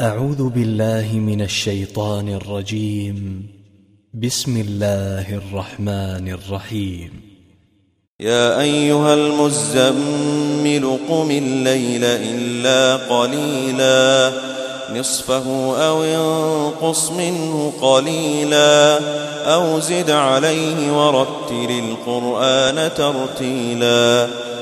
أعوذ بالله من الشيطان الرجيم. بسم الله الرحمن الرحيم. يا أيها المزمل قم الليل إلا قليلا. نصفه أو انقص منه قليلا. أو زد عليه ورتل القرآن ترتيلا.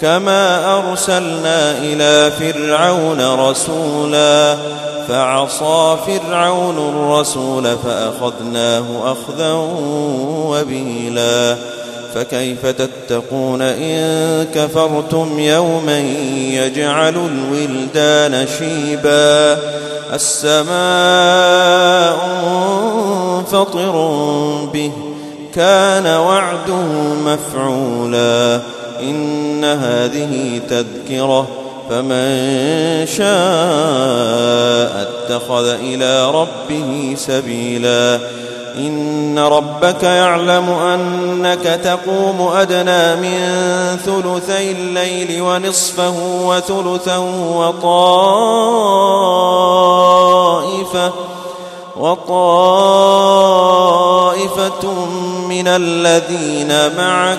كما أرسلنا إلى فرعون رسولا فعصى فرعون الرسول فأخذناه أخذا وبيلا فكيف تتقون إن كفرتم يوما يجعل الولدان شيبا السماء منفطر به كان وعده مفعولا إن هذه تذكرة فمن شاء اتخذ إلى ربه سبيلا. إن ربك يعلم أنك تقوم أدنى من ثلثي الليل ونصفه وثلثا وطائفة وطائفة من الذين معك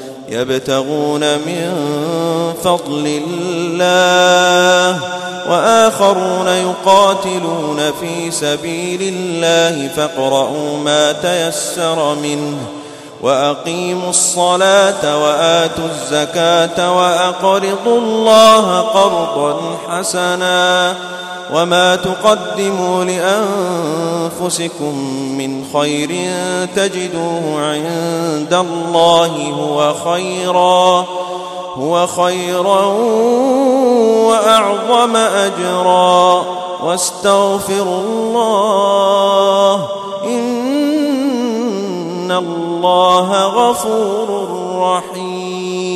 يبتغون من فضل الله وآخرون يقاتلون في سبيل الله فاقرؤوا ما تيسر منه وأقيموا الصلاة وآتوا الزكاة وأقرضوا الله قرضا حسنا وما تقدموا لأنفسكم من خير تجدوه عند الله هو خيرا هو خيرا وأعظم أجرا. واستغفروا الله إن الله غفور رحيم.